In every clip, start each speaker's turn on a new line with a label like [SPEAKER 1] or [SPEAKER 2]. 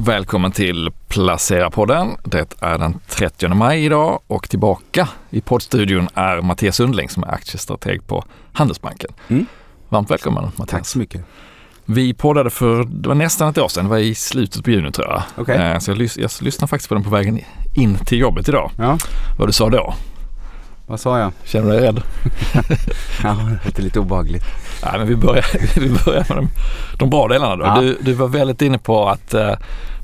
[SPEAKER 1] Välkommen till Placera-podden. Det är den 30 maj idag och tillbaka i poddstudion är Mattias Sundling som är aktiestrateg på Handelsbanken.
[SPEAKER 2] Mm.
[SPEAKER 1] Varmt välkommen Mattias.
[SPEAKER 2] Tack så mycket.
[SPEAKER 1] Vi poddade för, det var nästan ett år sedan, det var i slutet på juni tror jag.
[SPEAKER 2] Okej.
[SPEAKER 1] Eh, Så jag, lys- jag lyssnade faktiskt på den på vägen in till jobbet idag.
[SPEAKER 2] Ja,
[SPEAKER 1] Vad du sa då.
[SPEAKER 2] Vad sa jag?
[SPEAKER 1] Känner du dig rädd?
[SPEAKER 2] Ja, det är lite obehagligt.
[SPEAKER 1] Nej, men vi börjar, vi börjar med de, de bra delarna då.
[SPEAKER 2] Ja.
[SPEAKER 1] Du, du var väldigt inne på att eh,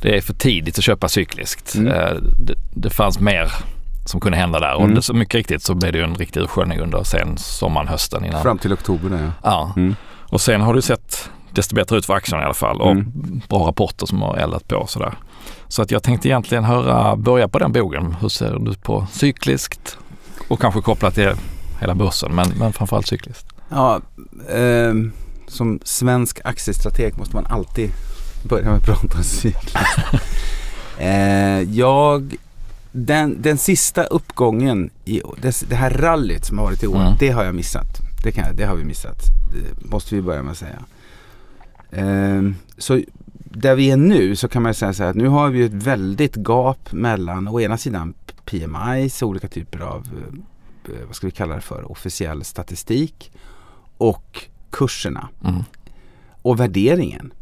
[SPEAKER 1] det är för tidigt att köpa cykliskt.
[SPEAKER 2] Mm.
[SPEAKER 1] Eh, det, det fanns mer som kunde hända där och
[SPEAKER 2] Mm.
[SPEAKER 1] det, så mycket riktigt så blev det ju en riktig ursköljning under sen sommaren, hösten innan.
[SPEAKER 2] Fram till oktober där ja.
[SPEAKER 1] Ja.
[SPEAKER 2] Mm.
[SPEAKER 1] Och sen har det sett desto bättre ut för aktierna i alla fall och
[SPEAKER 2] Mm.
[SPEAKER 1] bra rapporter som har eldat på och sådär. Så att jag tänkte egentligen höra, börja på den bogen. Hur ser du på cykliskt och kanske kopplat till hela börsen men, men framförallt cykliskt.
[SPEAKER 2] Ja, ehm, som svensk aktiestrateg måste man alltid börja med att prata om cykling. eh, jag, den, den sista uppgången i det, det här rallyt som har varit i år,
[SPEAKER 1] Mm.
[SPEAKER 2] det har jag missat. Det, kan, det har vi missat. Det måste vi börja med att säga. Ehm, så där vi är nu så kan man säga så här att nu har vi ett väldigt gap mellan å ena sidan PMIs, olika typer av, eh, vad ska vi kalla det för, officiell statistik och kurserna
[SPEAKER 1] Mm.
[SPEAKER 2] och värderingen.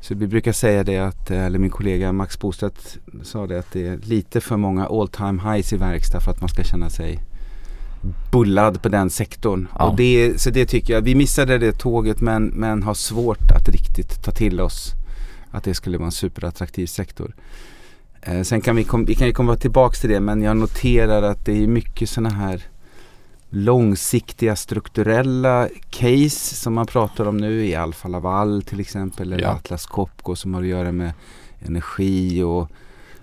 [SPEAKER 2] Så vi brukar säga det att, eh, eller min kollega Max Bostedt sa det att det är lite för många all time highs i verkstad för att man ska känna sig bullad på den sektorn.
[SPEAKER 1] Ja.
[SPEAKER 2] Och det, så det tycker jag, vi missade det tåget men, men har svårt att riktigt ta till oss att det skulle vara en superattraktiv sektor. Eh, sen kan vi, kom, vi kan ju komma tillbaks till det men jag noterar att det är mycket sådana här långsiktiga strukturella case som man pratar om nu i Alfa Laval till exempel eller
[SPEAKER 1] Ja.
[SPEAKER 2] Atlas Copco som har att göra med energi och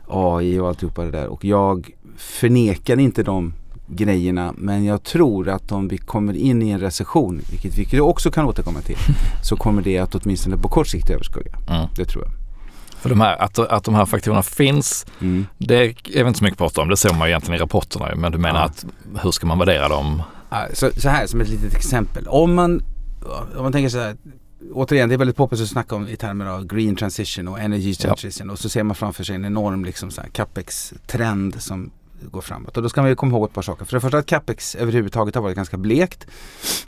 [SPEAKER 2] AI och alltihopa det där. Och jag förnekar inte de grejerna men jag tror att om vi kommer in i en recession, vilket vi också kan återkomma till, så kommer det att åtminstone på kort sikt överskugga.
[SPEAKER 1] Mm.
[SPEAKER 2] Det tror jag.
[SPEAKER 1] För de här, att, att de här faktorerna finns,
[SPEAKER 2] Mm.
[SPEAKER 1] det är väl inte så mycket prata om. Det ser man ju egentligen i rapporterna. Men du menar
[SPEAKER 2] Ja.
[SPEAKER 1] att hur ska man värdera dem?
[SPEAKER 2] Ja, Så, så här som ett litet exempel. Om man, om man tänker så här, återigen det är väldigt poppis att snacka om i termer av green transition och energy
[SPEAKER 1] Ja.
[SPEAKER 2] transition och så ser man framför sig en enorm liksom så här capex-trend som går framåt. Och då ska man ju komma ihåg ett par saker. För det första att capex överhuvudtaget har varit ganska blekt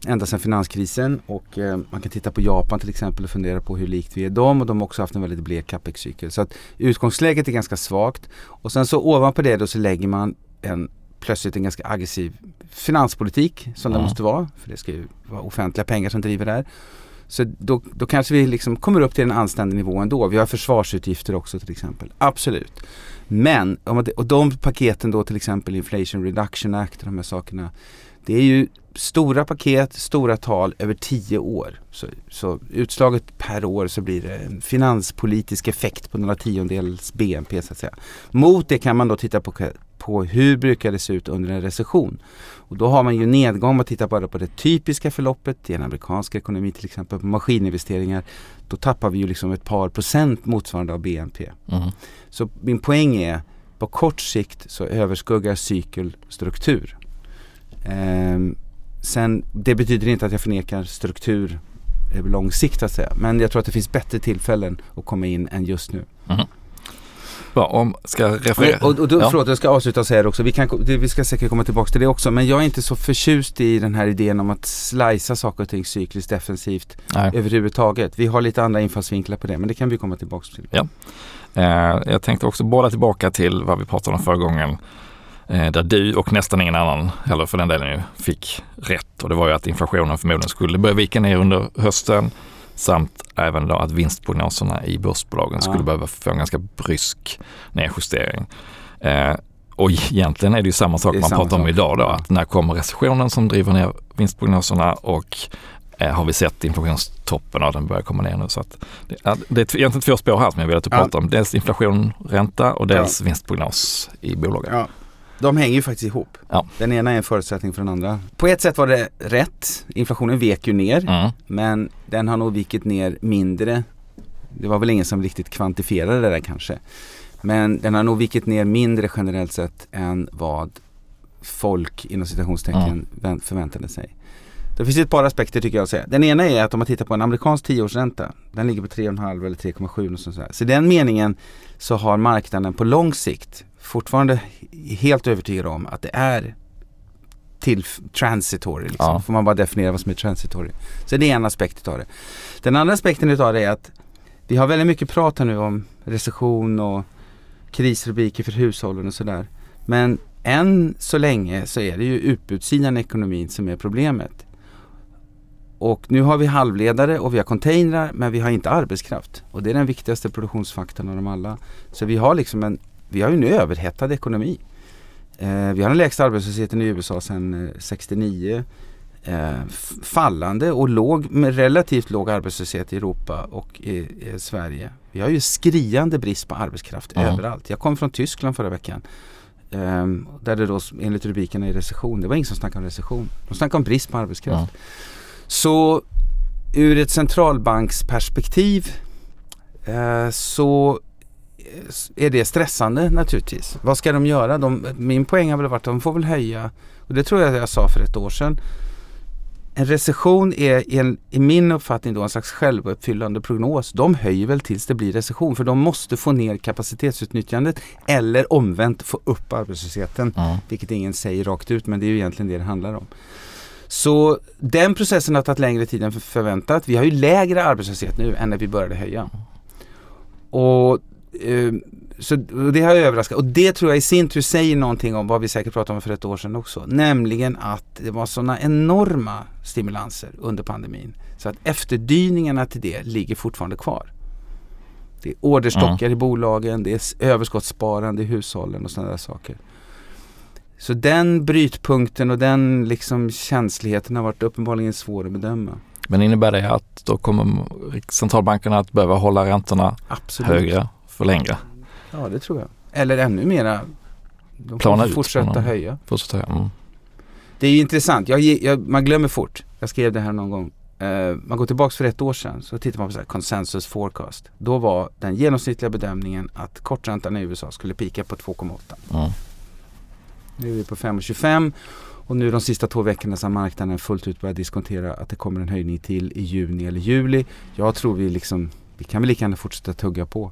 [SPEAKER 2] ända sedan finanskrisen och eh, man kan titta på Japan till exempel och fundera på hur likt vi är dem och de har också haft en väldigt blek capex-cykel. Så att utgångsläget är ganska svagt och sen så ovanpå det då så lägger man en plötsligt en ganska aggressiv finanspolitik som det
[SPEAKER 1] Mm.
[SPEAKER 2] måste vara. För det ska ju vara offentliga pengar som driver det här. Så då, då kanske vi liksom kommer upp till en anständig nivå ändå. Vi har försvarsutgifter också till exempel. Absolut. Men, och de paketen då till exempel Inflation Reduction Act och de här sakerna. Det är ju stora paket, stora tal över tio år. Så, så utslaget per år så blir det en finanspolitisk effekt på några tiondels BNP så att säga. Mot det kan man då titta på, på hur brukar det se ut under en recession. Och då har man ju nedgång, man tittar bara på det typiska förloppet i en amerikansk ekonomi till exempel på maskininvesteringar. Då tappar vi ju liksom ett par procent motsvarande av BNP.
[SPEAKER 1] Mm.
[SPEAKER 2] Så min poäng är på kort sikt så överskuggar cykel struktur. Ehm, sen, det betyder inte att jag förnekar struktur över lång sikt att säga. Men jag tror att det finns bättre tillfällen att komma in än just nu.
[SPEAKER 1] Bra, om ska referera.
[SPEAKER 2] Och, och då,
[SPEAKER 1] Ja.
[SPEAKER 2] Förlåt, jag ska avsluta och säga det också. Vi, kan, vi ska säkert komma tillbaka till det också. Men jag är inte så förtjust i den här idén om att slicea saker och ting cykliskt defensivt
[SPEAKER 1] Nej.
[SPEAKER 2] överhuvudtaget. Vi har lite andra infallsvinklar på det, men det kan vi komma tillbaka till.
[SPEAKER 1] Ja. Eh, jag tänkte också bolla tillbaka till vad vi pratade om förra gången. Eh, där du och nästan ingen annan, eller för den delen fick rätt. Och det var ju att inflationen förmodligen skulle börja vika ner under hösten. Samt även då att vinstprognoserna i börsbolagen
[SPEAKER 2] Ja.
[SPEAKER 1] skulle behöva få en ganska brysk nedjustering. Eh, och egentligen är det ju samma sak
[SPEAKER 2] är
[SPEAKER 1] man pratar om
[SPEAKER 2] sak.
[SPEAKER 1] idag då.
[SPEAKER 2] Ja.
[SPEAKER 1] Att när kommer recessionen som driver ner vinstprognoserna och eh, har vi sett inflationstoppen och den börjar komma ner nu. Så att det, ja, det är egentligen två spår här som jag vill att du
[SPEAKER 2] Ja.
[SPEAKER 1] pratar om. Dels inflation, ränta och dels vinstprognos i bolagen.
[SPEAKER 2] Ja. De hänger ju faktiskt ihop.
[SPEAKER 1] Ja.
[SPEAKER 2] Den ena är en förutsättning för den andra. På ett sätt var det rätt. Inflationen vek ju ner.
[SPEAKER 1] Mm.
[SPEAKER 2] Men den har nog vikit ner mindre. Det var väl ingen som riktigt kvantifierade det där kanske. Men den har nog vikit ner mindre generellt sett än vad folk inom citationstecken vänt- förväntade sig. Det finns ett par aspekter tycker jag att säga. Den ena är att om man tittar på en amerikansk tioårsränta. Den ligger på 3,5 eller 3,7 och sånt där. Så i den meningen så har marknaden på lång sikt fortfarande helt övertygad om att det är till transitory. Liksom. Ja. Får man bara definiera vad som är transitory. Så det är en aspekt av det. Den andra aspekten utav det är att vi har väldigt mycket prat här nu om recession och krisrubriker för hushållen och sådär. Men än så länge så är det ju utbudssidan i ekonomin som är problemet. Och nu har vi halvledare och vi har containrar men vi har inte arbetskraft. Och det är den viktigaste produktionsfaktorn av dem alla. Så vi har liksom en, vi har ju en överhettad ekonomi. Eh, vi har den lägsta arbetslösheten i USA sedan eh, 69. Eh, fallande och låg, med relativt låg arbetslöshet i Europa och i, i Sverige. Vi har ju skriande brist på arbetskraft mm. överallt. Jag kom från Tyskland förra veckan. Um, där det då enligt rubrikerna är recession. Det var ingen som snackade om recession. De snackade om brist på arbetskraft. Mm. Så ur ett centralbanksperspektiv uh, så är det stressande naturligtvis. Vad ska de göra? De, min poäng har väl varit att de får väl höja, och det tror jag jag sa för ett år sedan, en recession är en, i min uppfattning då en slags självuppfyllande prognos. De höjer väl tills det blir recession för de måste få ner kapacitetsutnyttjandet eller omvänt få upp arbetslösheten. Mm. Vilket ingen säger rakt ut men det är ju egentligen det det handlar om. Så den processen har tagit längre tid än förväntat. Vi har ju lägre arbetslöshet nu än när vi började höja. Och så det har överraskat och det tror jag i sin tur säger någonting om vad vi säkert pratade om för ett år sedan också. Nämligen att det var sådana enorma stimulanser under pandemin. Så att efterdyningarna till det ligger fortfarande kvar. Det är orderstockar mm. i bolagen, det är överskottssparande i hushållen och sådana där saker. Så den brytpunkten och den liksom känsligheten har varit uppenbarligen svår att bedöma.
[SPEAKER 1] Men innebär det att då kommer centralbankerna att behöva hålla räntorna Absolut. högre för längre?
[SPEAKER 2] Ja, det tror jag. Eller ännu mera. De Plana får fortsätta ut. höja.
[SPEAKER 1] Fortsätta höja. Mm.
[SPEAKER 2] Det är intressant. Jag, jag, man glömmer fort. Jag skrev det här någon gång. Uh, man går tillbaka för ett år sedan så tittar man på så här, consensus forecast. Då var den genomsnittliga bedömningen att korträntan i USA skulle pika på 2,8. Mm. Nu är vi på 5,25 och nu de sista två veckorna så har marknaden fullt ut börjat diskontera att det kommer en höjning till i juni eller juli. Jag tror vi liksom, vi kan väl lika gärna fortsätta tugga på.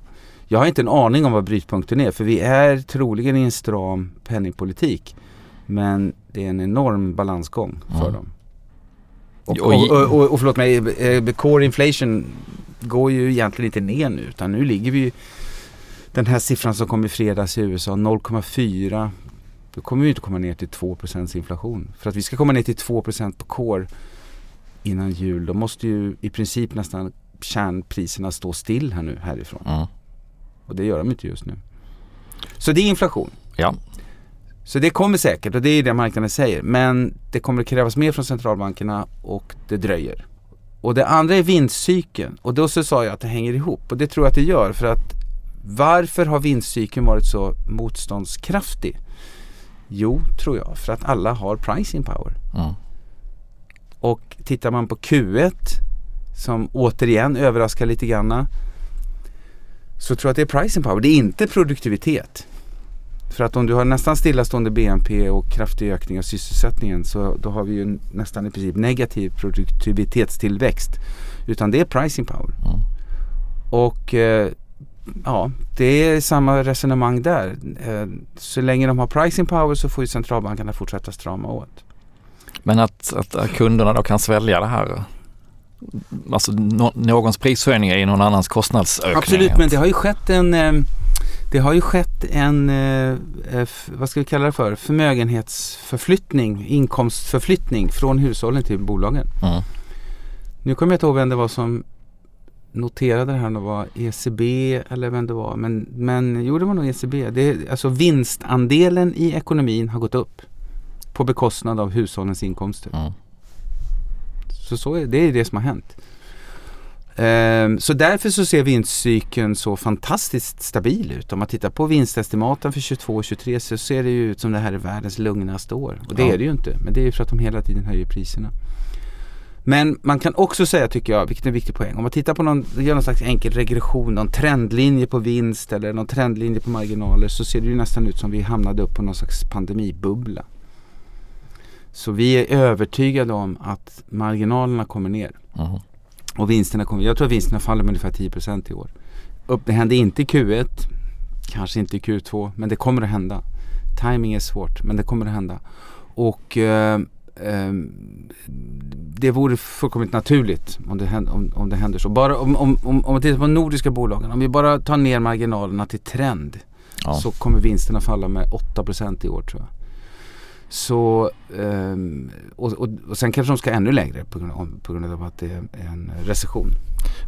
[SPEAKER 2] Jag har inte en aning om vad brytpunkten är för vi är troligen i en stram penningpolitik. Men det är en enorm balansgång för mm. dem. Och, och, och, och, och förlåt mig, eh, core inflation går ju egentligen inte ner nu utan nu ligger vi den här siffran som kom i fredags i USA 0,4 då kommer vi inte komma ner till 2% inflation. För att vi ska komma ner till 2% på core innan jul då måste ju i princip nästan kärnpriserna stå still här nu härifrån. Mm. Och det gör de inte just nu. Så det är inflation.
[SPEAKER 1] Ja.
[SPEAKER 2] Så det kommer säkert och det är det marknaden säger. Men det kommer att krävas mer från centralbankerna och det dröjer. Och det andra är vinstcykeln. Och då så sa jag att det hänger ihop och det tror jag att det gör. För att varför har vinstcykeln varit så motståndskraftig? Jo, tror jag, för att alla har pricing power. Mm. Och tittar man på Q1 som återigen överraskar lite granna så tror jag att det är pricing power. Det är inte produktivitet. För att om du har nästan stillastående BNP och kraftig ökning av sysselsättningen så då har vi ju nästan i princip negativ produktivitetstillväxt. Utan det är pricing power. Mm. Och eh, ja, det är samma resonemang där. Eh, så länge de har pricing power så får ju centralbankerna fortsätta strama åt.
[SPEAKER 1] Men att, att kunderna då kan svälja det här alltså no, någons prishöjning är någon annans kostnadsökning.
[SPEAKER 2] Absolut, men det har ju skett en eh, det har ju skett en, eh, vad ska vi kalla det för, förmögenhetsförflyttning, inkomstförflyttning från hushållen till bolagen. Mm. Nu kommer jag inte ihåg vem det var som noterade det här, om det var ECB eller vem det var. Men, men jo, det var nog ECB. Det, alltså vinstandelen i ekonomin har gått upp på bekostnad av hushållens inkomster. Mm. Så, så är, det är det som har hänt. Um, så därför så ser vinstcykeln så fantastiskt stabil ut. Om man tittar på vinstestimaten för 22 och 23 så ser det ju ut som det här är världens lugnaste år. Och det ja. är det ju inte. Men det är ju för att de hela tiden höjer priserna. Men man kan också säga, tycker jag, vilket är en viktig poäng, om man tittar på någon, gör någon slags enkel regression, någon trendlinje på vinst eller någon trendlinje på marginaler så ser det ju nästan ut som vi hamnade upp på någon slags pandemibubbla. Så vi är övertygade om att marginalerna kommer ner. Uh-huh. Och vinsterna kommer, jag tror att vinsterna faller med ungefär 10% i år. Upp, det hände inte i Q1. Kanske inte i Q2 men det kommer att hända. Timing är svårt men det kommer att hända. Och eh, eh, det vore fullkomligt naturligt om det händer, om, om det händer så. Bara om, om, om, om man tittar på de nordiska bolagen, om vi bara tar ner marginalerna till trend
[SPEAKER 1] Ja.
[SPEAKER 2] så kommer vinsterna falla med 8% i år tror jag. Så, ehm, och, och, och sen kanske de ska ännu lägre på grund, av, på grund av att det är en recession.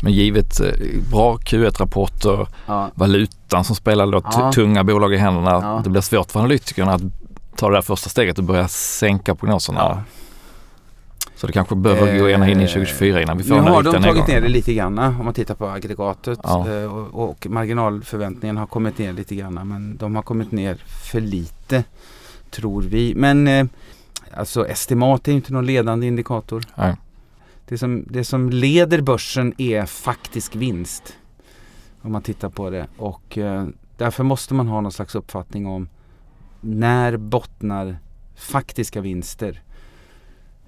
[SPEAKER 1] Men givet eh, bra Q1-rapporter,
[SPEAKER 2] Ja.
[SPEAKER 1] valutan som spelar då
[SPEAKER 2] Ja.
[SPEAKER 1] tunga bolag i händerna.
[SPEAKER 2] Ja.
[SPEAKER 1] Det blir svårt för analytikerna att ta det där första steget och börja sänka prognoserna. Så det kanske behöver gå ena in i
[SPEAKER 2] Eh,
[SPEAKER 1] 2024 innan vi får
[SPEAKER 2] Nu
[SPEAKER 1] den
[SPEAKER 2] har
[SPEAKER 1] riktiga
[SPEAKER 2] de tagit ner det lite grann om man tittar på aggregatet
[SPEAKER 1] Ja.
[SPEAKER 2] eh, och, och marginalförväntningen har kommit ner lite grann men de har kommit ner för lite tror vi. Men eh, alltså estimat är inte någon ledande indikator.
[SPEAKER 1] Nej.
[SPEAKER 2] Det som, det som leder börsen är faktisk vinst. Om man tittar på det och eh, därför måste man ha någon slags uppfattning om när bottnar faktiska vinster.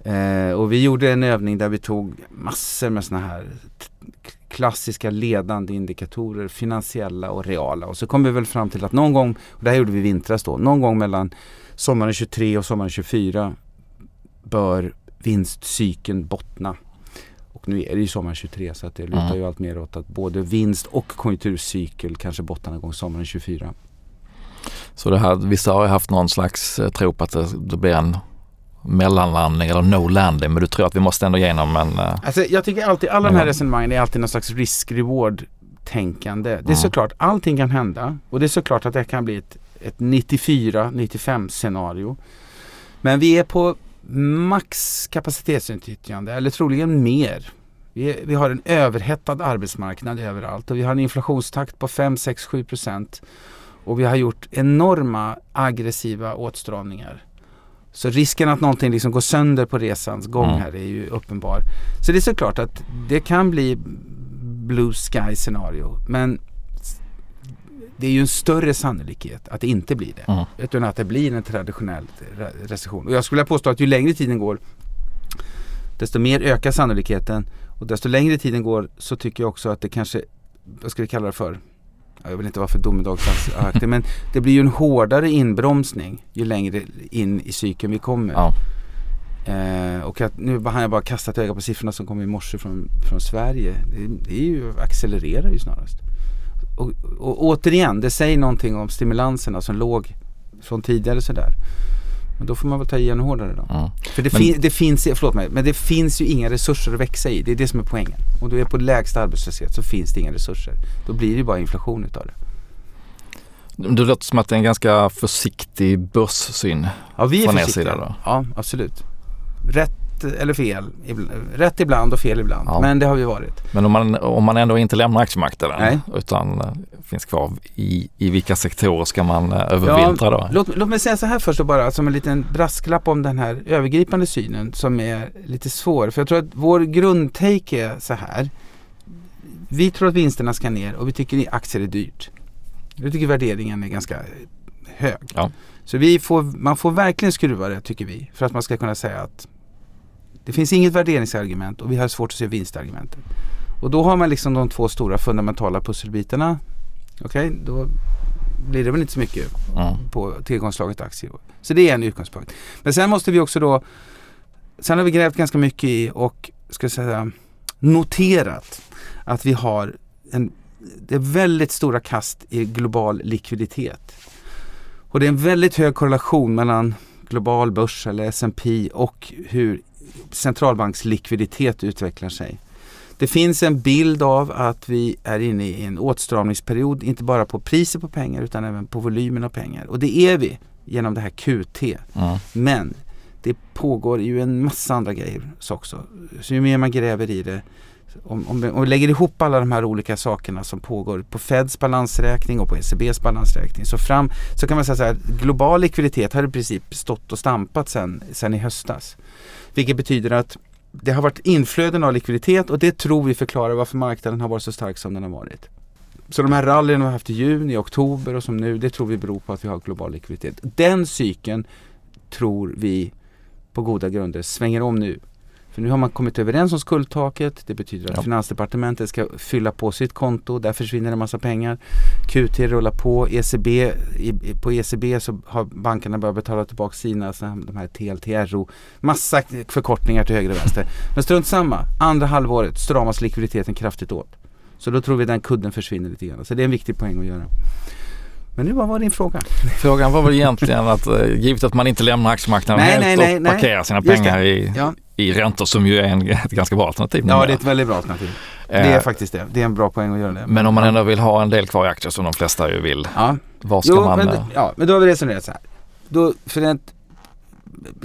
[SPEAKER 2] Eh, och vi gjorde en övning där vi tog massor med sådana här klassiska ledande indikatorer, finansiella och reala. Och så kom vi väl fram till att någon gång, och det här gjorde vi i vintras då, någon gång mellan sommaren 23 och sommaren 24 bör vinstcykeln bottna. Och nu är det ju sommaren 23 så att det lutar
[SPEAKER 1] Mm.
[SPEAKER 2] ju allt mer åt att både vinst och konjunkturcykel kanske bottnar någon gång sommaren 24.
[SPEAKER 1] Så det här, vissa har ju haft någon slags eh, tro på att det, blir en mellanlandning eller no landing men du tror att vi måste ändå igenom en... eh,
[SPEAKER 2] Alltså jag tycker alltid, alla de här resonemangen är alltid någon slags risk-reward tänkande. Det är
[SPEAKER 1] Mm.
[SPEAKER 2] såklart, allting kan hända och det är såklart att det kan bli ett, ett 94-95 scenario. Men vi är på max kapacitetsutnyttjande eller troligen mer. Vi, är, vi har en överhettad arbetsmarknad överallt och vi har en inflationstakt på 5, 6, 7 procent. Och vi har gjort enorma aggressiva åtstramningar. Så risken att någonting liksom går sönder på resans gång
[SPEAKER 1] Mm.
[SPEAKER 2] här är ju uppenbar. Så det är såklart att det kan bli blue sky scenario. Men det är ju en större sannolikhet att det inte blir det.
[SPEAKER 1] Mm.
[SPEAKER 2] Utan att det blir en traditionell re- recession. Och jag skulle vilja påstå att ju längre tiden går desto mer ökar sannolikheten och desto längre tiden går så tycker jag också att det kanske, vad ska vi kalla det för? Ja, Jag vill inte vara för domedagsaktig men det blir ju en hårdare inbromsning ju längre in i cykeln vi kommer.
[SPEAKER 1] Ja.
[SPEAKER 2] Eh, och att nu har jag bara kastat öga på siffrorna som kom i morse från, från Sverige. Det, det är ju, accelererar ju snarast. Och, och återigen, det säger någonting om stimulanserna som låg från tidigare sådär. Men då får man väl ta igen hårdare då.
[SPEAKER 1] Mm.
[SPEAKER 2] För det,
[SPEAKER 1] Men-
[SPEAKER 2] fin, det finns, förlåt mig, men det finns ju inga resurser att växa i. Det är det som är poängen. Om du är på lägsta arbetslöshet så finns det inga resurser. Då blir det bara inflation utav det.
[SPEAKER 1] Det låter som att det är en ganska försiktig börssyn.
[SPEAKER 2] Ja, vi är
[SPEAKER 1] Från er
[SPEAKER 2] försiktiga.
[SPEAKER 1] sida då?
[SPEAKER 2] Ja, absolut. Rätt eller fel. Rätt ibland och fel ibland.
[SPEAKER 1] Ja.
[SPEAKER 2] Men det har vi varit.
[SPEAKER 1] Men om man, om man ändå inte lämnar aktiemarknaden
[SPEAKER 2] Nej.
[SPEAKER 1] utan eh, finns kvar, i, i vilka sektorer ska man eh, övervintra då?
[SPEAKER 2] Låt, låt mig säga så här först och bara som en liten brasklapp om den här övergripande synen som är lite svår. För jag tror att vår grundtake är så här. Vi tror att vinsterna ska ner och vi tycker att aktier är dyrt. Vi tycker värderingen är ganska hög.
[SPEAKER 1] Ja.
[SPEAKER 2] Så vi får, man får verkligen skruva det tycker vi för att man ska kunna säga att det finns inget värderingsargument och vi har svårt att se vinstargumentet. Och då har man liksom de två stora fundamentala pusselbitarna. Okej, då blir det väl inte så mycket
[SPEAKER 1] Mm.
[SPEAKER 2] på tillgångslaget aktier. Så det är en utgångspunkt. Men sen måste vi också då, sen har vi grävt ganska mycket i och ska jag säga noterat att vi har en, det är väldigt stora kast i global likviditet. Och det är en väldigt hög korrelation mellan global börs eller S&P och hur centralbankslikviditet utvecklar sig. Det finns en bild av att vi är inne i en åtstramningsperiod, inte bara på priset på pengar utan även på volymen av pengar. Och det är vi genom det här QT.
[SPEAKER 1] Mm.
[SPEAKER 2] Men det pågår ju en massa andra grejer också. Så ju mer man gräver i det, om, om, om vi lägger ihop alla de här olika sakerna som pågår på Feds balansräkning och på ECBs balansräkning så, fram, så kan man säga så här, global likviditet har i princip stått och stampat sen, sen i höstas. Vilket betyder att det har varit inflöden av likviditet och det tror vi förklarar varför marknaden har varit så stark som den har varit. Så de här rallyna vi har haft i juni, oktober och som nu, det tror vi beror på att vi har global likviditet. Den cykeln tror vi på goda grunder svänger om nu. För nu har man kommit överens om skuldtaket. Det betyder att
[SPEAKER 1] Ja.
[SPEAKER 2] Finansdepartementet ska fylla på sitt konto. Där försvinner en massa pengar. QT rullar på. ECB, i, på ECB så har bankerna börjat betala tillbaka sina så de här TLTRO. Massa förkortningar till höger och vänster. Men strunt samma. Andra halvåret stramas likviditeten kraftigt åt. Så då tror vi den kudden försvinner lite grann. Så det är en viktig poäng att göra. Men nu vad var din fråga?
[SPEAKER 1] Frågan var väl egentligen att eh, givet att man inte lämnar aktiemarknaden
[SPEAKER 2] Nej,
[SPEAKER 1] helt
[SPEAKER 2] nej,
[SPEAKER 1] och
[SPEAKER 2] nej, nej.
[SPEAKER 1] parkerar sina pengar i,
[SPEAKER 2] Ja,
[SPEAKER 1] i räntor som ju är en, ett ganska bra alternativ.
[SPEAKER 2] ja det är ett väldigt bra alternativ. Det
[SPEAKER 1] Eh,
[SPEAKER 2] är faktiskt det. Det är en bra poäng att göra det.
[SPEAKER 1] Men om man ändå vill ha en del kvar i aktier som de flesta ju vill,
[SPEAKER 2] Ja,
[SPEAKER 1] var ska
[SPEAKER 2] jo,
[SPEAKER 1] man...
[SPEAKER 2] men,
[SPEAKER 1] eh,
[SPEAKER 2] ja, men då har vi resonerat så här. Då, för att,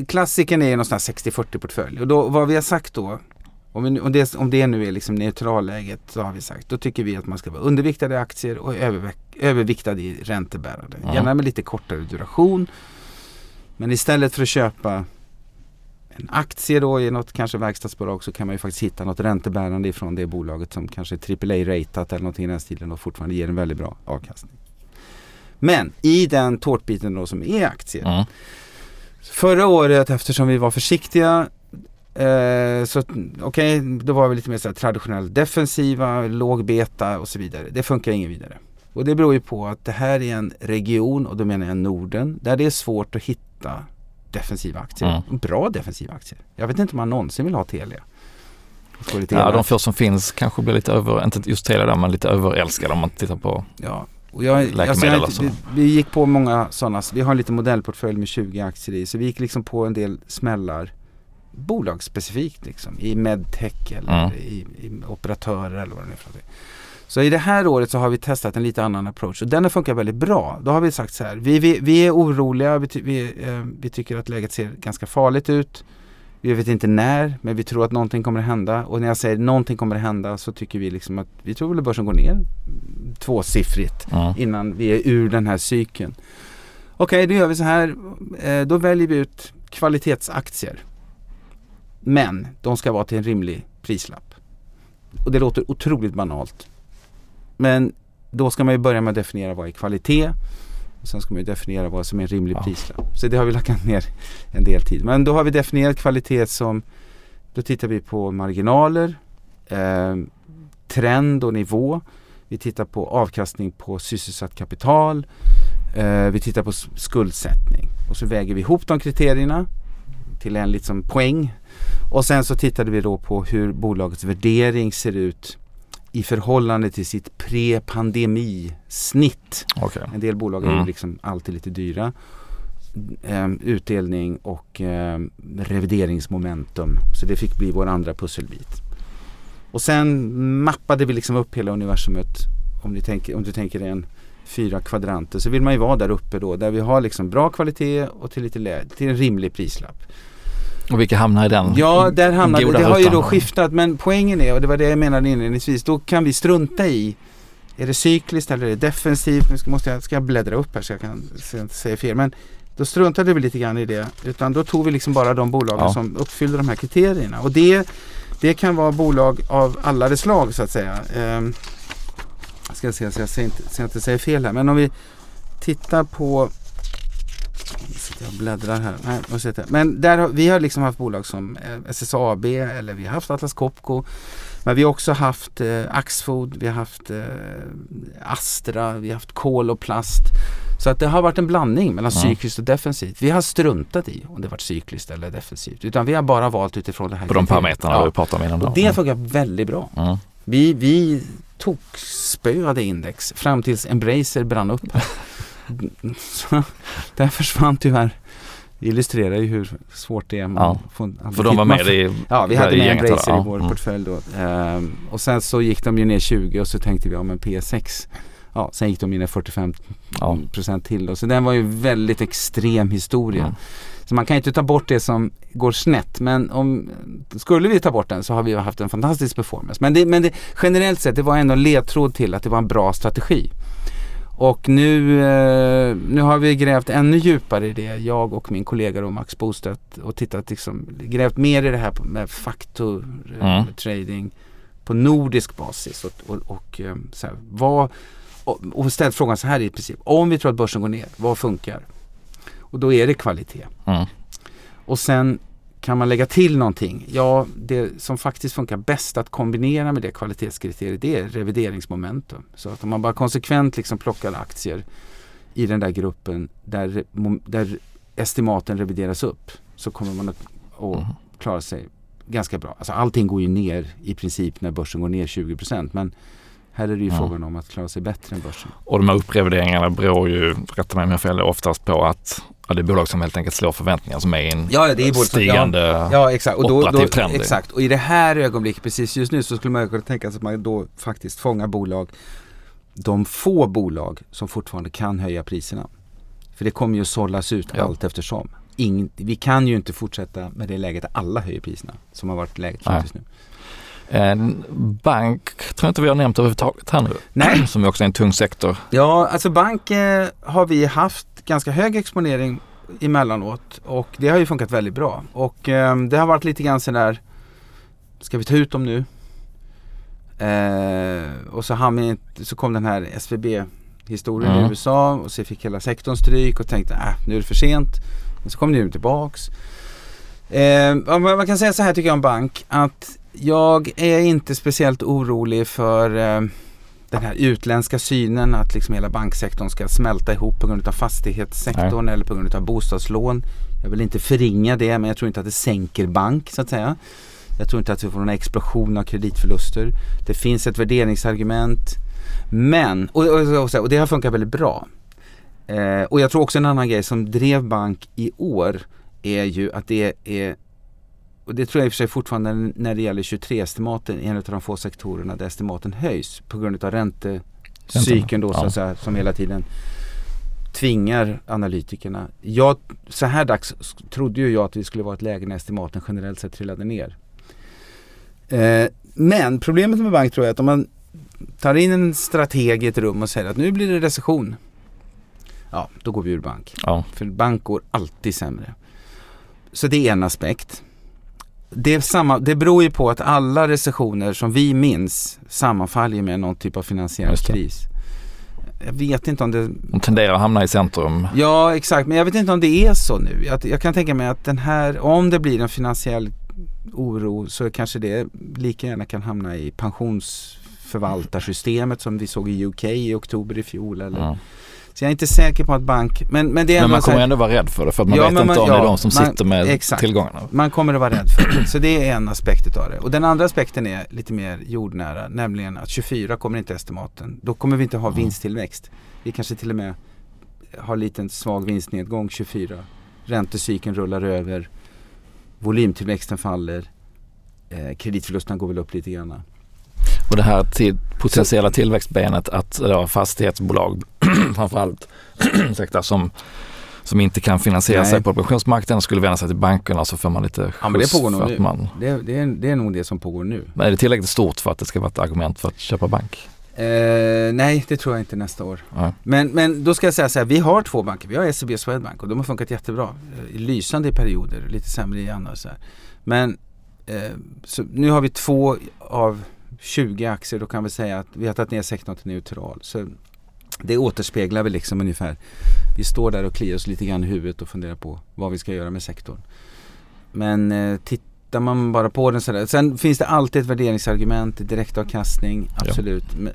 [SPEAKER 2] klassiken är ju någonstans 60-40 portfölj. Och då, vad vi har sagt då, om, det, om det nu är liksom neutralläget så har vi sagt, då tycker vi att man ska vara underviktad i aktier och överviktad i räntebärande. Gärna med lite kortare duration. Men istället för att köpa en aktie då i något kanske verkstadsbolag så kan man ju faktiskt hitta något räntebärande ifrån det bolaget som kanske är AAA-ratat eller någonting i den stilen och fortfarande ger en väldigt bra avkastning. Men i den tårtbiten då som är aktier.
[SPEAKER 1] mm.
[SPEAKER 2] Förra året eftersom vi var försiktiga eh, så okej, då var vi lite mer så här traditionellt defensiva, låg beta och så vidare. Det funkar ingen vidare. Och det beror ju på att det här är en region och då menar jag Norden där det är svårt att hitta defensiva aktier. Bra defensiva aktier. Jag vet inte om man någonsin vill ha Telia. Jag
[SPEAKER 1] Ja, de få som finns kanske blir lite över, inte just Telia där, men lite överälskade om man tittar på
[SPEAKER 2] Ja, och jag, alltså
[SPEAKER 1] Läkemedel
[SPEAKER 2] jag,
[SPEAKER 1] och så.
[SPEAKER 2] vi, vi gick på många sådana, vi har en liten modellportfölj med 20 aktier i, så vi gick liksom på en del smällar bolagsspecifikt liksom, i medtech eller
[SPEAKER 1] Mm.
[SPEAKER 2] i, i operatörer eller vad det är för någonting. Så i det här året så har vi testat en lite annan approach och den har funkat väldigt bra. Då har vi sagt så här, vi, vi, vi är oroliga, vi, vi, eh, vi tycker att läget ser ganska farligt ut. Vi vet inte när, men vi tror att någonting kommer att hända. Och när jag säger någonting kommer att hända så tycker vi liksom att vi tror väl att börsen går ner tvåsiffrigt
[SPEAKER 1] mm.
[SPEAKER 2] innan vi är ur den här cykeln. Okej, då gör vi så här. Eh, då väljer vi ut kvalitetsaktier. Men de ska vara till en rimlig prislapp. Och det låter otroligt banalt. Men då ska man ju börja med att definiera vad är kvalitet. Och sen ska man ju definiera vad som är en rimlig
[SPEAKER 1] Ja.
[SPEAKER 2] prislapp. Så det har vi lagt ner en del tid. Men då har vi definierat kvalitet som Då tittar vi på marginaler, eh, trend och nivå. Vi tittar på avkastning på sysselsatt kapital. Eh, vi tittar på skuldsättning. Och så väger vi ihop de kriterierna till en liksom poäng. Och sen så tittade vi då på hur bolagets värdering ser ut i förhållande till sitt pre-pandemisnitt.
[SPEAKER 1] Okej.
[SPEAKER 2] En del bolag är ju
[SPEAKER 1] Mm.
[SPEAKER 2] liksom alltid lite dyra. Ehm, utdelning och ehm, revideringsmomentum. Så det fick bli vår andra pusselbit. Och sen mappade vi liksom upp hela universumet. Om, ni tänker, om du tänker dig en fyra kvadranter så vill man ju vara där uppe då. Där vi har liksom bra kvalitet och till, lite lä- till en rimlig prislapp.
[SPEAKER 1] Och vilka hamnar i den?
[SPEAKER 2] Ja, där hamnade
[SPEAKER 1] goda
[SPEAKER 2] det. har ju då skiftat. Men poängen är, och det var det jag menade inledningsvis, då kan vi strunta i är det cykliskt eller är det defensivt? Nu ska, måste jag, ska jag bläddra upp här så jag kan så jag inte säger fel. Men då struntade vi lite grann i det. Utan då tog vi liksom bara de bolagen
[SPEAKER 1] Ja.
[SPEAKER 2] som uppfyllde de här kriterierna. Och det, det kan vara bolag av alla de slag så att säga. Ehm, ska jag se så jag inte, så jag inte säger fel här. Men om vi tittar på sitter jag och bläddrar här. Nej, jag sitter. Men där har, vi har liksom haft bolag som eh, SSAB eller vi har haft Atlas Copco. Men vi har också haft eh, Axfood, vi har haft eh, Astra, vi har haft kol och plast. Så att det har varit en blandning mellan
[SPEAKER 1] Ja.
[SPEAKER 2] cykliskt och defensivt. Vi har struntat i om det varit cykliskt eller defensivt. Utan vi har bara valt utifrån det här
[SPEAKER 1] På de parametrarna
[SPEAKER 2] Ja.
[SPEAKER 1] vi pratade om innan.
[SPEAKER 2] Och det funkar väldigt bra.
[SPEAKER 1] Mm.
[SPEAKER 2] Vi, vi tokspöade index fram tills Embracer brann upp. Där försvann tyvärr. Illustrerar ju hur svårt det är. Man
[SPEAKER 1] Ja.
[SPEAKER 2] får,
[SPEAKER 1] För de var med i
[SPEAKER 2] Ja, vi hade med Embracer
[SPEAKER 1] eller?
[SPEAKER 2] i vår
[SPEAKER 1] Ja, mm.
[SPEAKER 2] portfölj då. Ehm, och sen så gick de ju ner 20 och så tänkte vi om en P6. Ja, sen gick de ner 45
[SPEAKER 1] Ja.
[SPEAKER 2] procent till då. Så den var ju väldigt extrem historia.
[SPEAKER 1] Mm.
[SPEAKER 2] Så man kan inte ta bort det som går snett. Men om, skulle vi ta bort den så har vi ju haft en fantastisk performance. Men, det, men det, generellt sett, det var ändå en ledtråd till att det var en bra strategi. Och nu, eh, nu har vi grävt ännu djupare i det, jag och min kollega då, Max Bostedt och tittat liksom, grävt mer i det här med faktor, eh,
[SPEAKER 1] Mm.
[SPEAKER 2] trading på nordisk basis och, och, och eh, så här, vad, och, och ställt frågan så här i princip, om vi tror att börsen går ner, vad funkar? Och då är det kvalitet.
[SPEAKER 1] Mm.
[SPEAKER 2] Och sen kan man lägga till någonting? Ja, det som faktiskt funkar bäst att kombinera med det kvalitetskriteriet det är revideringsmomentum. Så att om man bara konsekvent liksom plockar aktier i den där gruppen där, där estimaten revideras upp så kommer man att, att mm. klara sig ganska bra. Alltså allting går ju ner i princip när börsen går ner 20% men här är det ju mm. frågan om att klara sig bättre än börsen.
[SPEAKER 1] Och de här upprevideringarna beror ju, rätta mig om jag fel, oftast på att ja, det är bolag som helt enkelt slår förväntningar som är i en ja, det är stigande ja, ja, exakt. Och då, operativ trend.
[SPEAKER 2] Exakt, och i det här ögonblicket precis just nu så skulle man kunna tänka sig att man då faktiskt fångar bolag, de få bolag som fortfarande kan höja priserna. För det kommer ju att sållas ut ja. allt eftersom. Ingen, vi kan ju inte fortsätta med det läget att alla höjer priserna som har varit läget just nu.
[SPEAKER 1] En bank tror jag inte vi har nämnt överhuvudtaget här nu.
[SPEAKER 2] Nej.
[SPEAKER 1] Som också är en tung sektor.
[SPEAKER 2] Ja, alltså bank eh, har vi haft ganska hög exponering emellanåt och det har ju funkat väldigt bra. Och eh, det har varit lite grann sådär, ska vi ta ut dem nu? Eh, och så, vi, så kom den här SVB historien mm. i USA och så fick hela sektorn stryk och tänkte äh, nu är det för sent. Men så kom det tillbaks. Eh, man kan säga så här tycker jag om bank att jag är inte speciellt orolig för eh, den här utländska synen att liksom hela banksektorn ska smälta ihop på grund av fastighetssektorn Nej. eller på grund av bostadslån. Jag vill inte förringa det men jag tror inte att det sänker bank så att säga. Jag tror inte att vi får någon explosion av kreditförluster. Det finns ett värderingsargument. Men, och, och, och det har funkat väldigt bra. Eh, och jag tror också en annan grej som drev bank i år är ju att det är och det tror jag i och för sig fortfarande när det gäller 23-estimaten en av de få sektorerna där estimaten höjs på grund av räntecykeln då att säga, som hela tiden tvingar analytikerna. Jag, så här dags trodde ju jag att vi skulle vara ett läge när estimaten generellt sett trillade ner. Eh, men problemet med bank tror jag att om man tar in en strateg i ett rum och säger att nu blir det recession. Ja, då går vi ur bank. Ja. För bank går alltid sämre. Så det är en aspekt det, samma, det beror ju på att alla recessioner som vi minns sammanfaller med någon typ av finansiell kris. Jag vet inte om det...
[SPEAKER 1] De tenderar att hamna i centrum.
[SPEAKER 2] Ja exakt, men jag vet inte om det är så nu. Jag, jag kan tänka mig att den här, om det blir en finansiell oro så kanske det lika gärna kan hamna i pensionsförvaltarsystemet som vi såg i UK i oktober i fjol. Eller, ja. Så jag är inte säker på att bank, men, men det är
[SPEAKER 1] Men man kommer här, ändå vara rädd för det för att man ja, vet inte man, om ja, det är de som man, sitter med exakt, tillgångarna.
[SPEAKER 2] Man kommer att vara rädd för det. Så det är en aspekt av det. Och den andra aspekten är lite mer jordnära, nämligen att 24 kommer inte estimaten. Då kommer vi inte ha mm. vinsttillväxt. Vi kanske till och med har lite svag vinstnedgång 24. Räntecykeln rullar över, volymtillväxten faller, eh, kreditförlusterna går väl upp lite grann.
[SPEAKER 1] Och det här till potentiella tillväxtbenet att ja, fastighetsbolag framförallt ursäkta, som, som inte kan finansiera Nej. sig på obligationsmarknaden skulle vända sig till bankerna så får man lite
[SPEAKER 2] ja, men det pågår nog. Man... Det, det, är, det är nog det som pågår nu.
[SPEAKER 1] Men är det tillräckligt stort för att det ska vara ett argument för att köpa bank?
[SPEAKER 2] Eh, nej, det tror jag inte nästa år. Men, men då ska jag säga så här, vi har två banker. Vi har SEB och Swedbank och de har funkat jättebra. Eh, lysande i perioder, lite sämre i andra. Så här. Men eh, så nu har vi två av 20 aktier, då kan vi säga att vi har tagit ner sektorn till neutral. Så det återspeglar väl liksom ungefär. Vi står där och kliar oss lite grann i huvudet och funderar på vad vi ska göra med sektorn. Men eh, tittar man bara på den sådär. Sen finns det alltid ett värderingsargument, direktavkastning, absolut. Ja.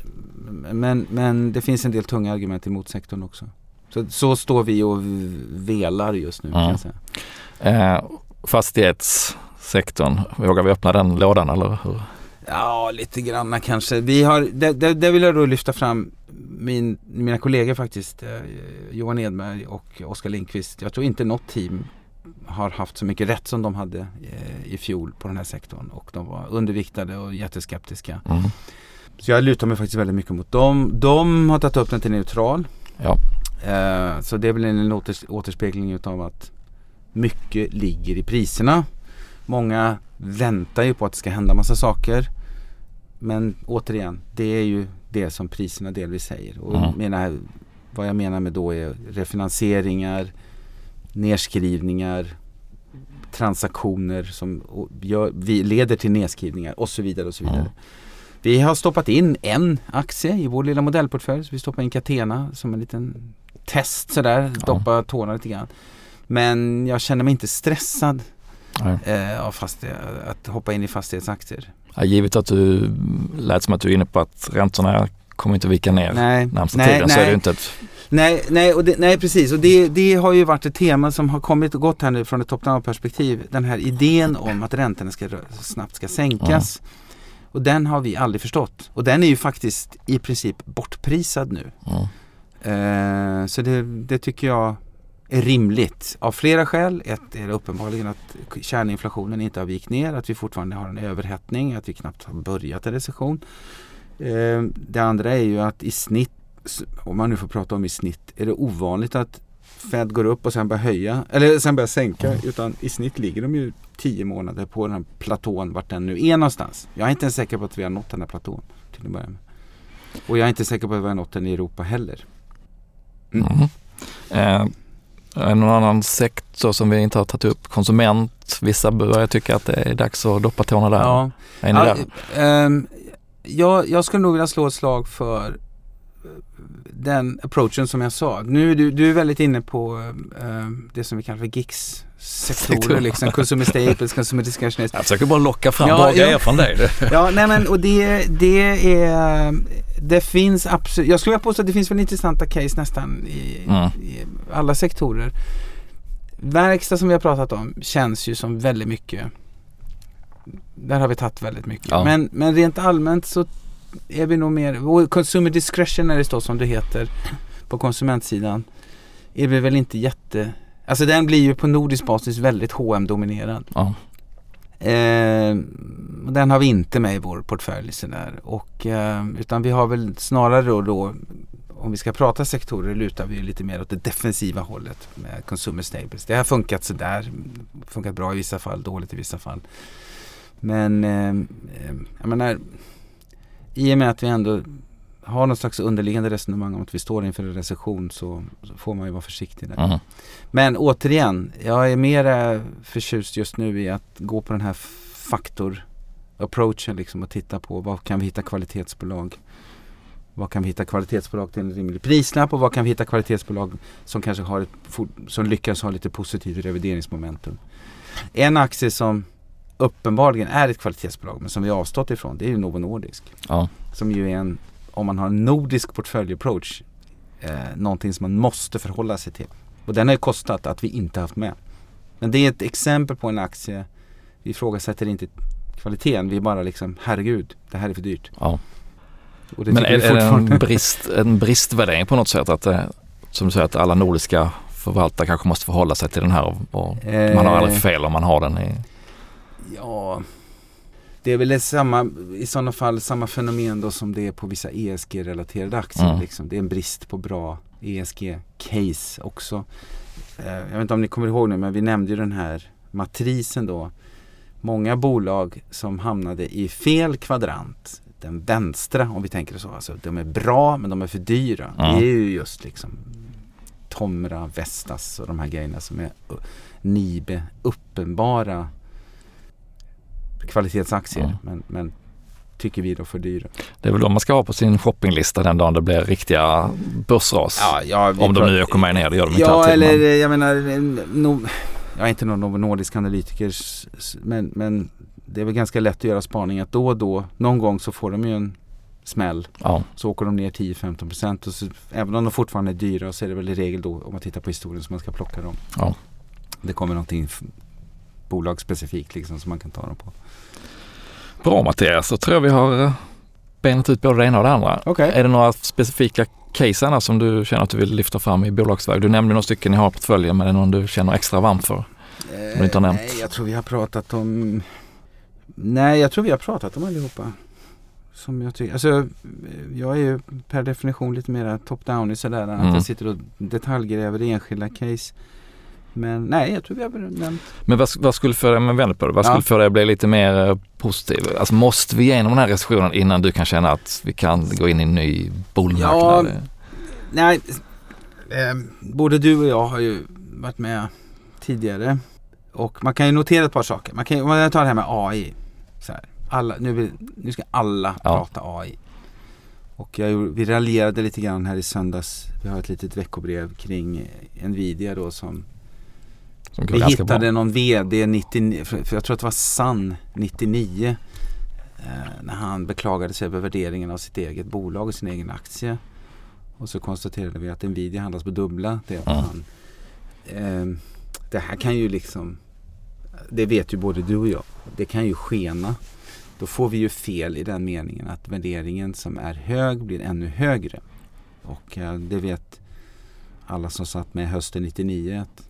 [SPEAKER 2] Men, men, men, det finns en del tunga argument emot sektorn också. Så, så står vi och velar just nu. Mm. Kan jag säga.
[SPEAKER 1] Eh, fastighetssektorn, vågar vi öppna den lådan eller hur?
[SPEAKER 2] Ja, lite granna kanske. Vi har, det, det, det vill jag då lyfta fram min, mina kollegor faktiskt. Eh, Johan Edberg och Oskar Lindqvist. Jag tror inte något team har haft så mycket rätt som de hade eh, i fjol på den här sektorn. Och de var underviktade och jätteskeptiska. Mm. Så jag lutar mig faktiskt väldigt mycket mot dem. De har tagit upp den till neutral. Ja. Eh, så det är väl en åters återspegling utav att mycket ligger i priserna. Många väntar ju på att det ska hända massa saker. Men återigen, det är ju det som priserna delvis säger. Och mm. menar, vad jag menar med då är refinansieringar, nedskrivningar, transaktioner som gör, leder till nedskrivningar och så vidare. och så vidare. Mm. Vi har stoppat in en aktie i vår lilla modellportfölj. Så vi stoppar in Catena som en liten test sådär, ja. doppa tårna lite grann. Men jag känner mig inte stressad eh, av fastighet, att hoppa in i fastighetsaktier.
[SPEAKER 1] Ja, givet att du lät som att du är inne på att räntorna kommer inte vika ner
[SPEAKER 2] Nej,
[SPEAKER 1] närmsta
[SPEAKER 2] nej,
[SPEAKER 1] tiden så är det inte ett...
[SPEAKER 2] Nej, nej, och det, nej precis. Och det, det har ju varit ett tema som har kommit och gått här nu från ett top-down perspektiv. Den här idén om att räntorna ska, snabbt ska sänkas. Och den har vi aldrig förstått. Och den är ju faktiskt i princip bortprisad nu.
[SPEAKER 1] Ja.
[SPEAKER 2] Eh, så det, det tycker jag är rimligt av flera skäl. Ett är uppenbarligen att kärninflationen inte har vikt ner, att vi fortfarande har en överhettning, att vi knappt har börjat en recession. Eh, det andra är ju att i snitt, om man nu får prata om i snitt, är det ovanligt att Fed går upp och sen börjar höja, eller sen börjar sänka. Utan i snitt ligger de ju tio månader på den här platån, vart den nu är någonstans. Jag är inte ens säker på att vi har nått den här platån till att börja med. Och jag är inte säker på att vi har nått den i Europa heller. Mm.
[SPEAKER 1] Mm. Eh, det någon annan sektor som vi inte har tagit upp? Konsument. Vissa börjar tycka att det är dags att doppa tårna där.
[SPEAKER 2] Ja.
[SPEAKER 1] Är ni
[SPEAKER 2] Ja,
[SPEAKER 1] där?
[SPEAKER 2] ehm, jag, jag skulle nog vilja slå ett slag för eh, den approachen som jag sa. Nu är du, du är väldigt inne på ehm, det som vi kallar för GICS sektorer liksom. Consumer staples, consumer discretionary.
[SPEAKER 1] Jag försöker bara locka fram
[SPEAKER 2] Ja,
[SPEAKER 1] bra
[SPEAKER 2] ja.
[SPEAKER 1] grejer från dig.
[SPEAKER 2] Ja, nej men och det, det är Det finns absolut, jag skulle vilja påstå att det finns väl intressanta case nästan i,
[SPEAKER 1] Mm.
[SPEAKER 2] i alla sektorer. Verkstad som vi har pratat om känns ju som väldigt mycket Där har vi tagit väldigt mycket.
[SPEAKER 1] Ja.
[SPEAKER 2] Men, men rent allmänt så är vi nog mer, consumer discretionary då som det heter på konsumentsidan är vi väl inte jätte Alltså den blir ju på nordisk basis väldigt hm dominerad
[SPEAKER 1] Ja.
[SPEAKER 2] Eh, den har vi inte med i vår portfölj sådär. Och, eh, utan vi har väl snarare då, då om vi ska prata sektorer lutar vi lite mer åt det defensiva hållet med consumer staples. Det har funkat sådär, funkat bra i vissa fall, dåligt i vissa fall. Men eh, eh jag menar i och med att vi ändå har någon slags underliggande resonemang om att vi står inför en recession så, så får man ju vara försiktig där.
[SPEAKER 1] Mm.
[SPEAKER 2] Men återigen, jag är mer förtjust just nu i att gå på den här faktor approachen liksom och titta på vad kan vi hitta kvalitetsbolag vad kan vi hitta kvalitetsbolag till en rimlig prislapp och vad kan vi hitta kvalitetsbolag som kanske har ett, som lyckas ha lite positivt revideringsmomentum. En aktie som uppenbarligen är ett kvalitetsbolag men som vi har avstått ifrån det är ju Novo Nordisk.
[SPEAKER 1] Ja.
[SPEAKER 2] Som ju är en, om man har en nordisk portföljapproach, eh, någonting som man måste förhålla sig till. Och den har ju kostat att vi inte haft med. Men det är ett exempel på en aktie, vi ifrågasätter inte kvaliteten, vi är bara liksom herregud, det här är för dyrt.
[SPEAKER 1] Ja.
[SPEAKER 2] Det
[SPEAKER 1] Men är, är det en, brist, en bristvärdering på något sätt? Att, eh, som du säger att alla nordiska förvaltare kanske måste förhålla sig till den här och, och man har aldrig
[SPEAKER 2] Eh,
[SPEAKER 1] fel om man har den i...
[SPEAKER 2] Ja, det är väl samma, i sådana fall samma fenomen då som det är på vissa ESG-relaterade aktier.
[SPEAKER 1] Mm.
[SPEAKER 2] Liksom. Det är en brist på bra ESG-case också. Eh, jag vet inte om ni kommer ihåg nu men vi nämnde ju den här matrisen då. Många bolag som hamnade i fel kvadrant. Den vänstra om vi tänker så. Alltså, de är bra men de är för dyra.
[SPEAKER 1] Ja.
[SPEAKER 2] Det är ju just liksom Tomra, Vestas och de här grejerna som är Nibe uppenbara kvalitetsaktier.
[SPEAKER 1] Ja.
[SPEAKER 2] Men, men tycker vi då för dyra.
[SPEAKER 1] Det är väl de man ska ha på sin shoppinglista den dagen det blir riktiga börsras.
[SPEAKER 2] ja, vi
[SPEAKER 1] om de nu åker med ner, det gör de inte
[SPEAKER 2] Ja,
[SPEAKER 1] alltid.
[SPEAKER 2] eller
[SPEAKER 1] men-
[SPEAKER 2] jag menar, no, jag är inte någon Nordisk analytiker men, men det är väl ganska lätt att göra spaning att då och då, någon gång så får de ju en smäll.
[SPEAKER 1] ja.
[SPEAKER 2] Så åker de ner 10-15% och så, även om de fortfarande är dyra så är det väl i regel då om man tittar på historien som man ska plocka dem.
[SPEAKER 1] Ja.
[SPEAKER 2] Det kommer någonting bolagsspecifikt liksom som man kan ta dem på.
[SPEAKER 1] Bra Mattias, så tror jag vi har eh, benat ut både det ena och det andra.
[SPEAKER 2] Okej.
[SPEAKER 1] Är det några specifika case annars som du känner att du vill lyfta fram i bolagsväg? Du nämnde några stycken ni har i portföljen men är det någon du känner extra varmt för?
[SPEAKER 2] Eh,
[SPEAKER 1] du inte har nämnt.
[SPEAKER 2] Nej, jag tror vi har pratat om Nej, jag tror vi har pratat om allihopa. Som jag tycker, alltså eh, jag är ju per definition lite mer top-down i sådär att
[SPEAKER 1] Mm.
[SPEAKER 2] jag sitter och detaljgräver i enskilda case. Men nej, jag tror vi har nämnt.
[SPEAKER 1] Men vad, vad skulle dig, men vänd på det, vad
[SPEAKER 2] Ja.
[SPEAKER 1] skulle få dig att bli lite mer eh, positiv? Alltså måste vi igenom den här recessionen innan du kan känna att vi kan gå in i en ny bullmarknad?
[SPEAKER 2] Ja, Nej, eh, både du och jag har ju varit med tidigare. Och man kan ju notera ett par saker. Man kan om jag tar det här med AI. Så här, alla, nu, nu ska alla
[SPEAKER 1] Ja.
[SPEAKER 2] prata AI. Och jag, vi raljerade lite grann här i söndags. Vi har ett litet veckobrev kring Nvidia då som
[SPEAKER 1] Som
[SPEAKER 2] Vi hittade
[SPEAKER 1] bra.
[SPEAKER 2] någon VD 99, för jag tror att det var Sann 99 eh, när han beklagade sig över värderingen av sitt eget bolag och sin egen aktie. Och så konstaterade vi att Nvidia handlas på dubbla. Det,
[SPEAKER 1] Ja.
[SPEAKER 2] han, eh, det här kan ju liksom, det vet ju både du och jag, det kan ju skena. Då får vi ju fel i den meningen att värderingen som är hög blir ännu högre. Och eh, det vet alla som satt med hösten 99 att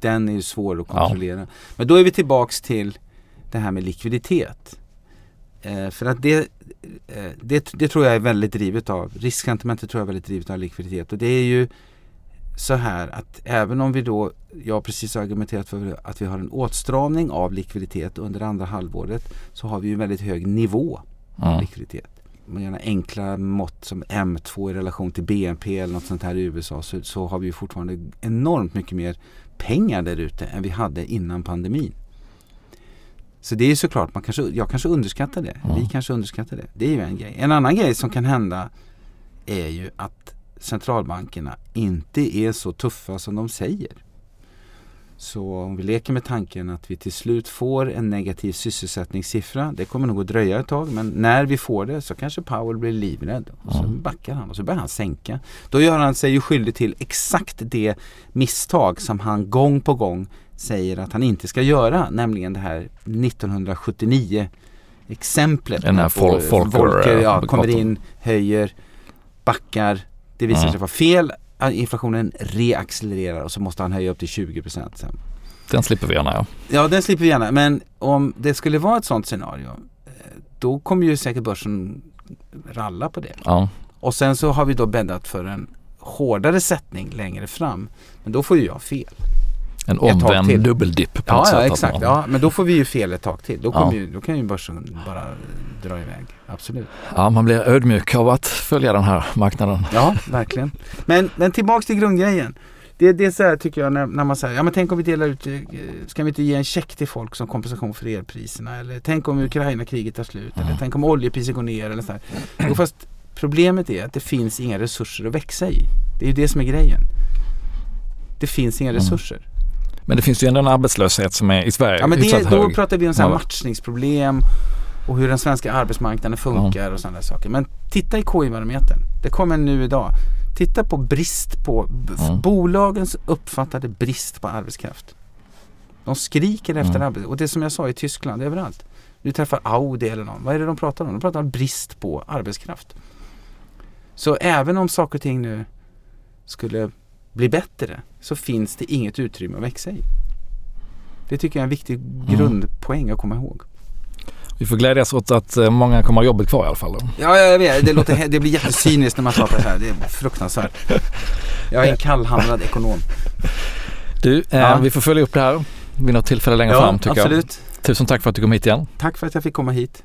[SPEAKER 2] den är ju svår att
[SPEAKER 1] Ja.
[SPEAKER 2] kontrollera. Men då är vi tillbaks till det här med likviditet. Eh, för att det, eh, det, det tror jag är väldigt drivet av, risksentimentet tror jag är väldigt drivet av likviditet. Och det är ju så här att även om vi då, jag har precis argumenterat för att vi har en åtstramning av likviditet under andra halvåret så har vi ju en väldigt hög nivå av
[SPEAKER 1] Mm.
[SPEAKER 2] likviditet. Man gör enkla mått som M2 i relation till BNP eller något sånt här i USA så, så har vi ju fortfarande enormt mycket mer pengar där ute än vi hade innan pandemin. Så det är såklart, man kanske, jag kanske underskattar det.
[SPEAKER 1] Mm.
[SPEAKER 2] Vi kanske underskattar det. Det är ju en grej. En annan grej som kan hända är ju att centralbankerna inte är så tuffa som de säger. Så om vi leker med tanken att vi till slut får en negativ sysselsättningssiffra. Det kommer nog att dröja ett tag men när vi får det så kanske Powell blir livrädd. Och så backar han och så börjar han sänka. Då gör han sig ju skyldig till exakt det misstag som han gång på gång säger att han inte ska göra. Nämligen det här 1979 exemplet.
[SPEAKER 1] Den här Volcker,
[SPEAKER 2] ja, kommer in, höjer, backar. Det visar
[SPEAKER 1] Mm.
[SPEAKER 2] sig vara fel. Inflationen reaccelererar och så måste han höja upp till 20% sen.
[SPEAKER 1] Den slipper vi gärna ja.
[SPEAKER 2] Ja, den slipper vi gärna. Men om det skulle vara ett sånt scenario eh, då kommer ju säkert börsen ralla på det.
[SPEAKER 1] ja.
[SPEAKER 2] Och sen så har vi då bäddat för en hårdare sättning längre fram. Men då får ju jag fel.
[SPEAKER 1] En omvänd dubbeldipp på
[SPEAKER 2] Ja,
[SPEAKER 1] något
[SPEAKER 2] ja exakt.
[SPEAKER 1] man-
[SPEAKER 2] Ja, men då får vi ju fel ett tag till. Då,
[SPEAKER 1] Ja.
[SPEAKER 2] ju, då kan ju börsen bara dra iväg. Absolut.
[SPEAKER 1] ja, man blir ödmjuk av att följa den här marknaden.
[SPEAKER 2] Ja, verkligen. Men, men tillbaks till grundgrejen. Det, det är så här tycker jag när, när man säger, ja men tänk om vi delar ut, eh, ska vi inte ge en check till folk som kompensation för elpriserna? Eller tänk om Ukraina-kriget tar slut? Eller tänk om oljepriset går ner? Eller så här. Jo, fast problemet är att det finns inga resurser att växa i. Det är ju det som är grejen. Det finns inga
[SPEAKER 1] Mm.
[SPEAKER 2] resurser.
[SPEAKER 1] Men det finns ju ändå en arbetslöshet som är i Sverige
[SPEAKER 2] Ja, men det,
[SPEAKER 1] hyfsat
[SPEAKER 2] då
[SPEAKER 1] hög.
[SPEAKER 2] pratar vi om så här matchningsproblem och hur den svenska arbetsmarknaden funkar och sådana saker. Men titta i KI-barometern. Det kommer nu idag. Titta på brist på,
[SPEAKER 1] Mm.
[SPEAKER 2] bolagens uppfattade brist på arbetskraft. De skriker efter
[SPEAKER 1] Mm.
[SPEAKER 2] arbetskraft. Och det som jag sa i Tyskland, överallt. Du träffar Audi eller någon. Vad är det de pratar om? De pratar om brist på arbetskraft. Så även om saker och ting nu skulle bli bättre så finns det inget utrymme att växa i. Det tycker jag är en viktig grundpoäng att komma ihåg.
[SPEAKER 1] Vi får glädjas åt att eh, många kommer ha jobbet kvar i alla fall. Då.
[SPEAKER 2] Ja, jag vet. Det, låter, det blir jättecyniskt när man pratar så här. Det är fruktansvärt. Jag är en kallhamrad ekonom.
[SPEAKER 1] Du, eh,
[SPEAKER 2] Ja.
[SPEAKER 1] vi får följa upp det här vid något tillfälle längre fram tycker
[SPEAKER 2] absolut.
[SPEAKER 1] jag. Tusen tack för att du kom hit igen.
[SPEAKER 2] Tack för att jag fick komma hit.